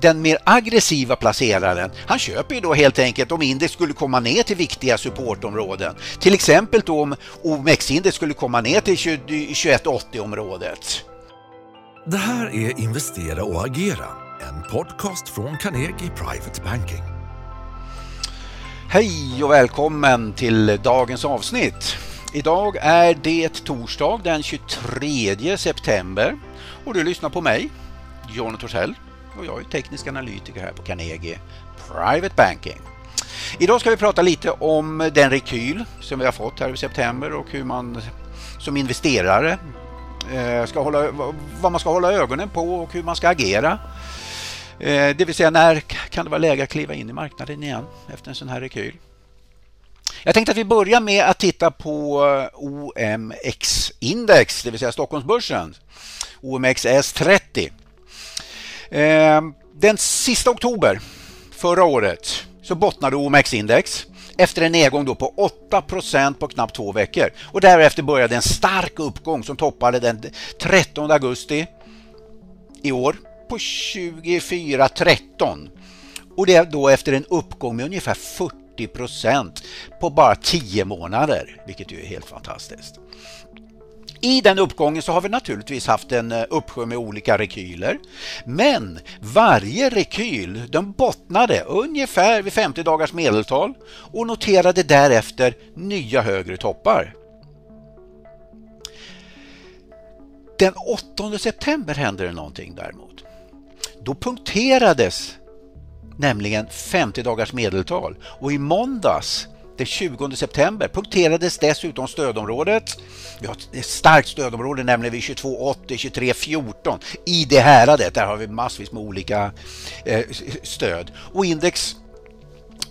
Den mer aggressiva placeraren, han köper ju då helt enkelt om index skulle komma ner till viktiga supportområden. Till exempel då om OMX-index skulle komma ner till 2180-området. Det här är Investera och agera, en podcast från Carnegie Private Banking. Hej och välkommen till dagens avsnitt. Idag är det torsdag den 23 september och du lyssnar på mig, John Torssell och jag är teknisk analytiker här på Carnegie Private Banking. Idag ska vi prata lite om den rekyl som vi har fått här i september och hur man som investerare eh, ska hålla, vad man ska hålla ögonen på och hur man ska agera. Eh, det vill säga när kan det vara läge att kliva in i marknaden igen efter en sån här rekyl. Jag tänkte att vi börjar med att titta på eh, OMX-index, det vill säga Stockholmsbörsen. OMXS30. Ehm, den sista oktober förra året så bottnade OMX-index efter en nedgång då på 8% på knappt två veckor. Och därefter började en stark uppgång som toppade den 13 augusti i år på 24.13. Och det är då efter en uppgång med ungefär 40% på bara 10 månader, vilket ju är helt fantastiskt. I den uppgången så har vi naturligtvis haft en eh, uppsjö med olika rekyler. Men varje rekyl den bottnade ungefär vid 50 dagars medeltal och noterade därefter nya högre toppar. Den 8 september hände det någonting däremot. Då punkterades nämligen 50 dagars medeltal och i måndags den 20 september punkterades dessutom stödområdet. Vi har ett starkt stödområde nämligen vid 2280, 2314 i det häradet. Där har vi massvis med olika eh, stöd och index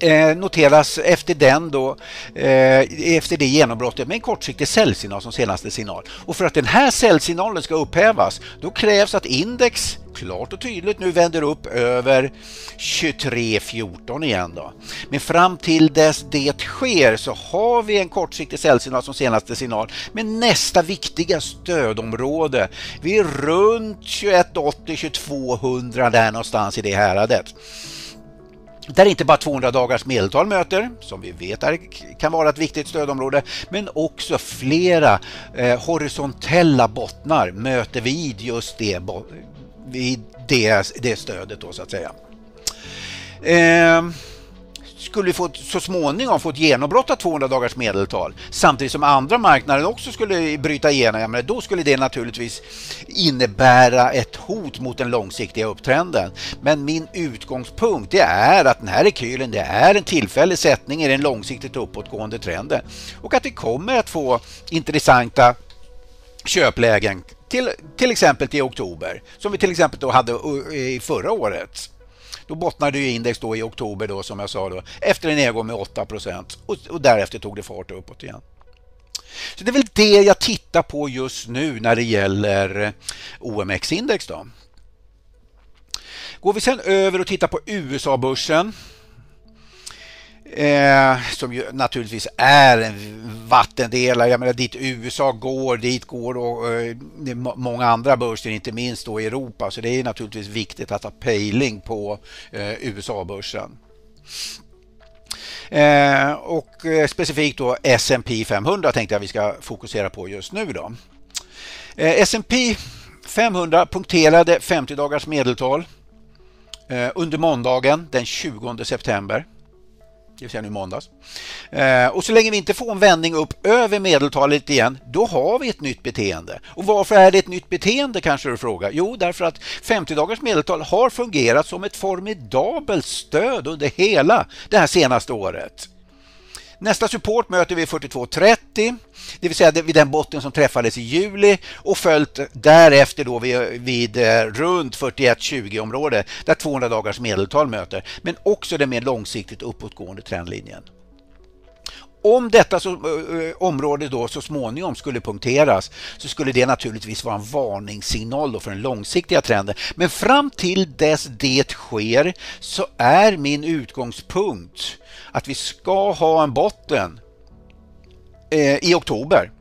eh, noteras efter den då, eh, efter det genombrottet med en kortsiktig säljsignal som senaste signal. Och för att den här säljsignalen ska upphävas då krävs att index klart och tydligt nu vänder upp över 23.14 igen då. Men fram till dess det sker så har vi en kortsiktig säljsignal som senaste signal med nästa viktiga stödområde. Vi är runt 2180-2200 där någonstans i det häradet där inte bara 200 dagars medeltal möter, som vi vet är, kan vara ett viktigt stödområde, men också flera eh, horisontella bottnar möter vid just det, vid det, det stödet då så att säga. Eh, skulle vi få, så småningom få ett genombrott av 200 dagars medeltal samtidigt som andra marknader också skulle bryta igenom, ja, men då skulle det naturligtvis innebära ett hot mot den långsiktiga upptrenden. Men min utgångspunkt det är att den här rekylen det är en tillfällig sättning i den långsiktigt uppåtgående trenden och att vi kommer att få intressanta köplägen till, till exempel till oktober som vi till exempel då hade eh, i förra året. Då bottnade ju index då i oktober då, som jag sa då, efter en nedgång med 8 och, och därefter tog det fart uppåt igen. Så det är väl det jag tittar på just nu när det gäller eh, OMX-index. då. Går vi sen över och tittar på USA-börsen Eh, som ju naturligtvis är en vattendelare. Jag menar dit USA går, dit går och, eh, många andra börser, inte minst då i Europa. Så det är naturligtvis viktigt att ha pejling på eh, USA-börsen. Eh, och eh, specifikt då S&P 500 tänkte jag vi ska fokusera på just nu. då. Eh, S&P 500 punkterade 50 dagars medeltal eh, under måndagen den 20 september det vill säga nu måndags. Eh, och så länge vi inte får en vändning upp över medeltalet igen, då har vi ett nytt beteende. Och varför är det ett nytt beteende kanske du frågar? Jo, därför att 50 dagars medeltal har fungerat som ett formidabelt stöd under hela det här senaste året. Nästa support möter vi 42.30, det vill säga vid den botten som träffades i juli och följt därefter då vid, vid eh, runt 41.20 område där 200 dagars medeltal möter, men också den mer långsiktigt uppåtgående trendlinjen. Om detta så, äh, område då så småningom skulle punkteras så skulle det naturligtvis vara en varningssignal för den långsiktiga trenden. Men fram till dess det sker så är min utgångspunkt att vi ska ha en botten eh, i oktober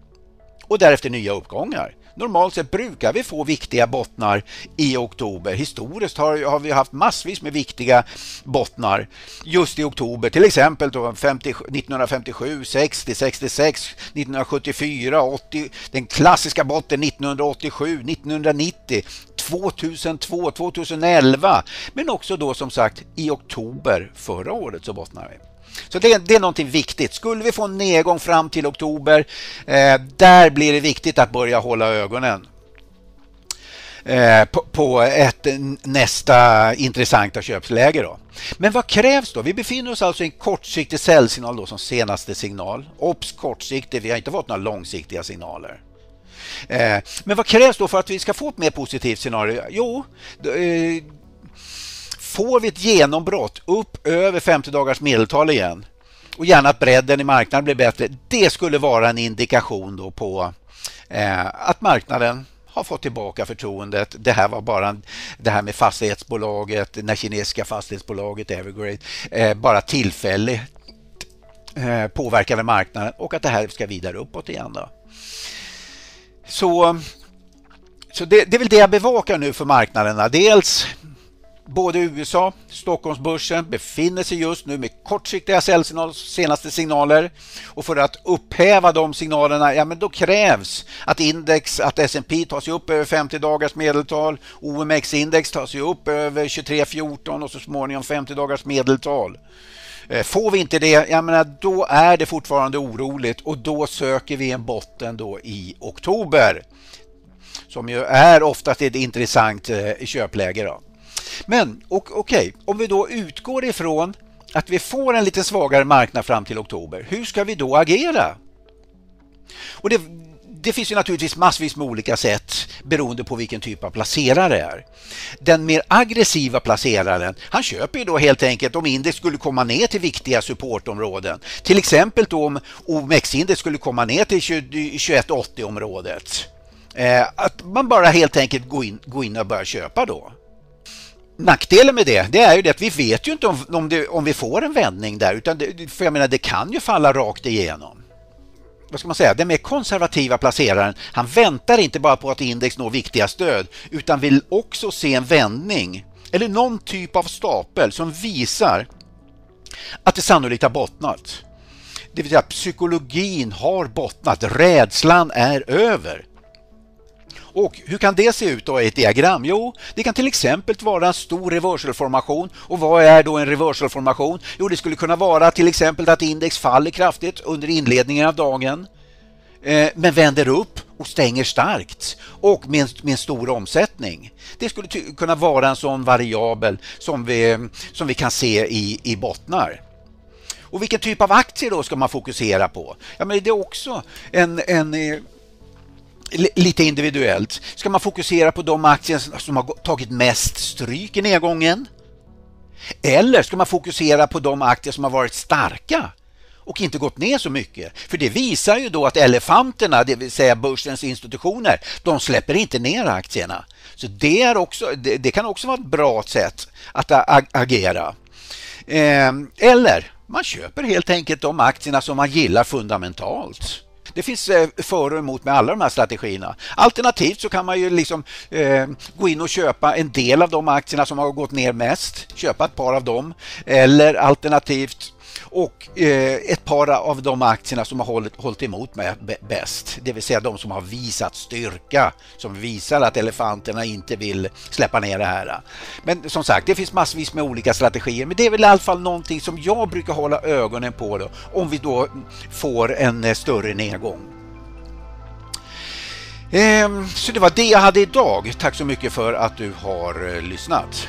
och därefter nya uppgångar Normalt sett brukar vi få viktiga bottnar i oktober. Historiskt har, har vi haft massvis med viktiga bottnar just i oktober. Till exempel då 50, 1957, 60, 66, 1974, 80, den klassiska botten 1987, 1990, 2002, 2011 men också då som sagt i oktober förra året så bottnar vi. Så det, det, är någonting viktigt. Skulle vi få en nedgång fram till oktober, eh, där blir det viktigt att börja hålla ögonen eh, på, på, ett nästa intressanta köpsläge. Då. Men vad krävs då? Vi befinner oss alltså i en kortsiktig säljsignal då som senaste signal. Obs kortsiktig, vi har inte fått några långsiktiga signaler. Eh, men vad krävs då för att vi ska få ett mer positivt scenario? Jo, eh, får vi ett genombrott upp över 50 dagars medeltal igen och gärna att bredden i marknaden blir bättre. Det skulle vara en indikation då på eh, att marknaden har fått tillbaka förtroendet. Det här var bara det här med fastighetsbolaget, det kinesiska fastighetsbolaget Evergrade, eh, bara tillfälligt eh, påverkade marknaden och att det här ska vidare uppåt igen. Då. Så, så det, det är väl det jag bevakar nu för marknaderna. Dels Både USA, Stockholmsbörsen befinner sig just nu med kortsiktiga säljsignaler, senaste signaler och för att upphäva de signalerna, ja men då krävs att index, att S&P tar sig upp över 50 dagars medeltal, OMX-index tar sig upp över 2314 och så småningom 50 dagars medeltal. Eh, får vi inte det, jag menar, då är det fortfarande oroligt och då söker vi en botten då i oktober. Som ju är oftast ett intressant eh, köpläge. Då. Men okej, okay, om vi då utgår ifrån att vi får en lite svagare marknad fram till oktober, hur ska vi då agera? Och det, det finns ju naturligtvis massvis med olika sätt beroende på vilken typ av placerare det är. Den mer aggressiva placeraren, han köper ju då helt enkelt om index skulle komma ner till viktiga supportområden. Till exempel då om OMX-index skulle komma ner till 2180-området. Eh, att man bara helt enkelt går in, går in och börjar köpa då. Nackdelen med det, det är ju det att vi vet ju inte om, om, det, om vi får en vändning där, utan det, för jag menar det kan ju falla rakt igenom. Vad ska man säga, den mer konservativa placeraren, han väntar inte bara på att index når viktiga stöd, utan vill också se en vändning eller någon typ av stapel som visar att det sannolikt har bottnat. Det vill säga att psykologin har bottnat, rädslan är över. Och hur kan det se ut då i ett diagram? Jo, det kan till exempel vara en stor reversalformation. Och vad är då en reversalformation? Jo, det skulle kunna vara till exempel att index faller kraftigt under inledningen av dagen eh, men vänder upp och stänger starkt och med en, med en stor omsättning. Det skulle kunna vara en sån variabel som vi, som vi kan se i, i bottnar. Och vilken typ av aktier då ska man fokusera på? Ja, men det är också en, en eh, lite individuellt. Ska man fokusera på de aktier som har tagit mest stryk i nedgången? Eller ska man fokusera på de aktier som har varit starka och inte gått ner så mycket? För det visar ju då att elefanterna, det vill säga börsens institutioner, de släpper inte ner aktierna. Så det, är också, det, det kan också vara ett bra sätt att agera. Eh, eller man köper helt enkelt de aktierna som man gillar fundamentalt. Det finns eh, för och emot med alla de här strategierna. Alternativt så kan man ju liksom eh, gå in och köpa en del av de aktierna som har gått ner mest, köpa ett par av dem. Eller alternativt och eh, ett par av de aktierna som har hållit, hållit emot mig bäst, det vill säga de som har visat styrka, som visar att elefanterna inte vill släppa ner det här. Men som sagt, det finns massvis med olika strategier, men det är väl i alla fall någonting som jag brukar hålla ögonen på då, om vi då får en eh, större nedgång. Ehm, så det var det jag hade idag. Tack så mycket för att du har eh, lyssnat.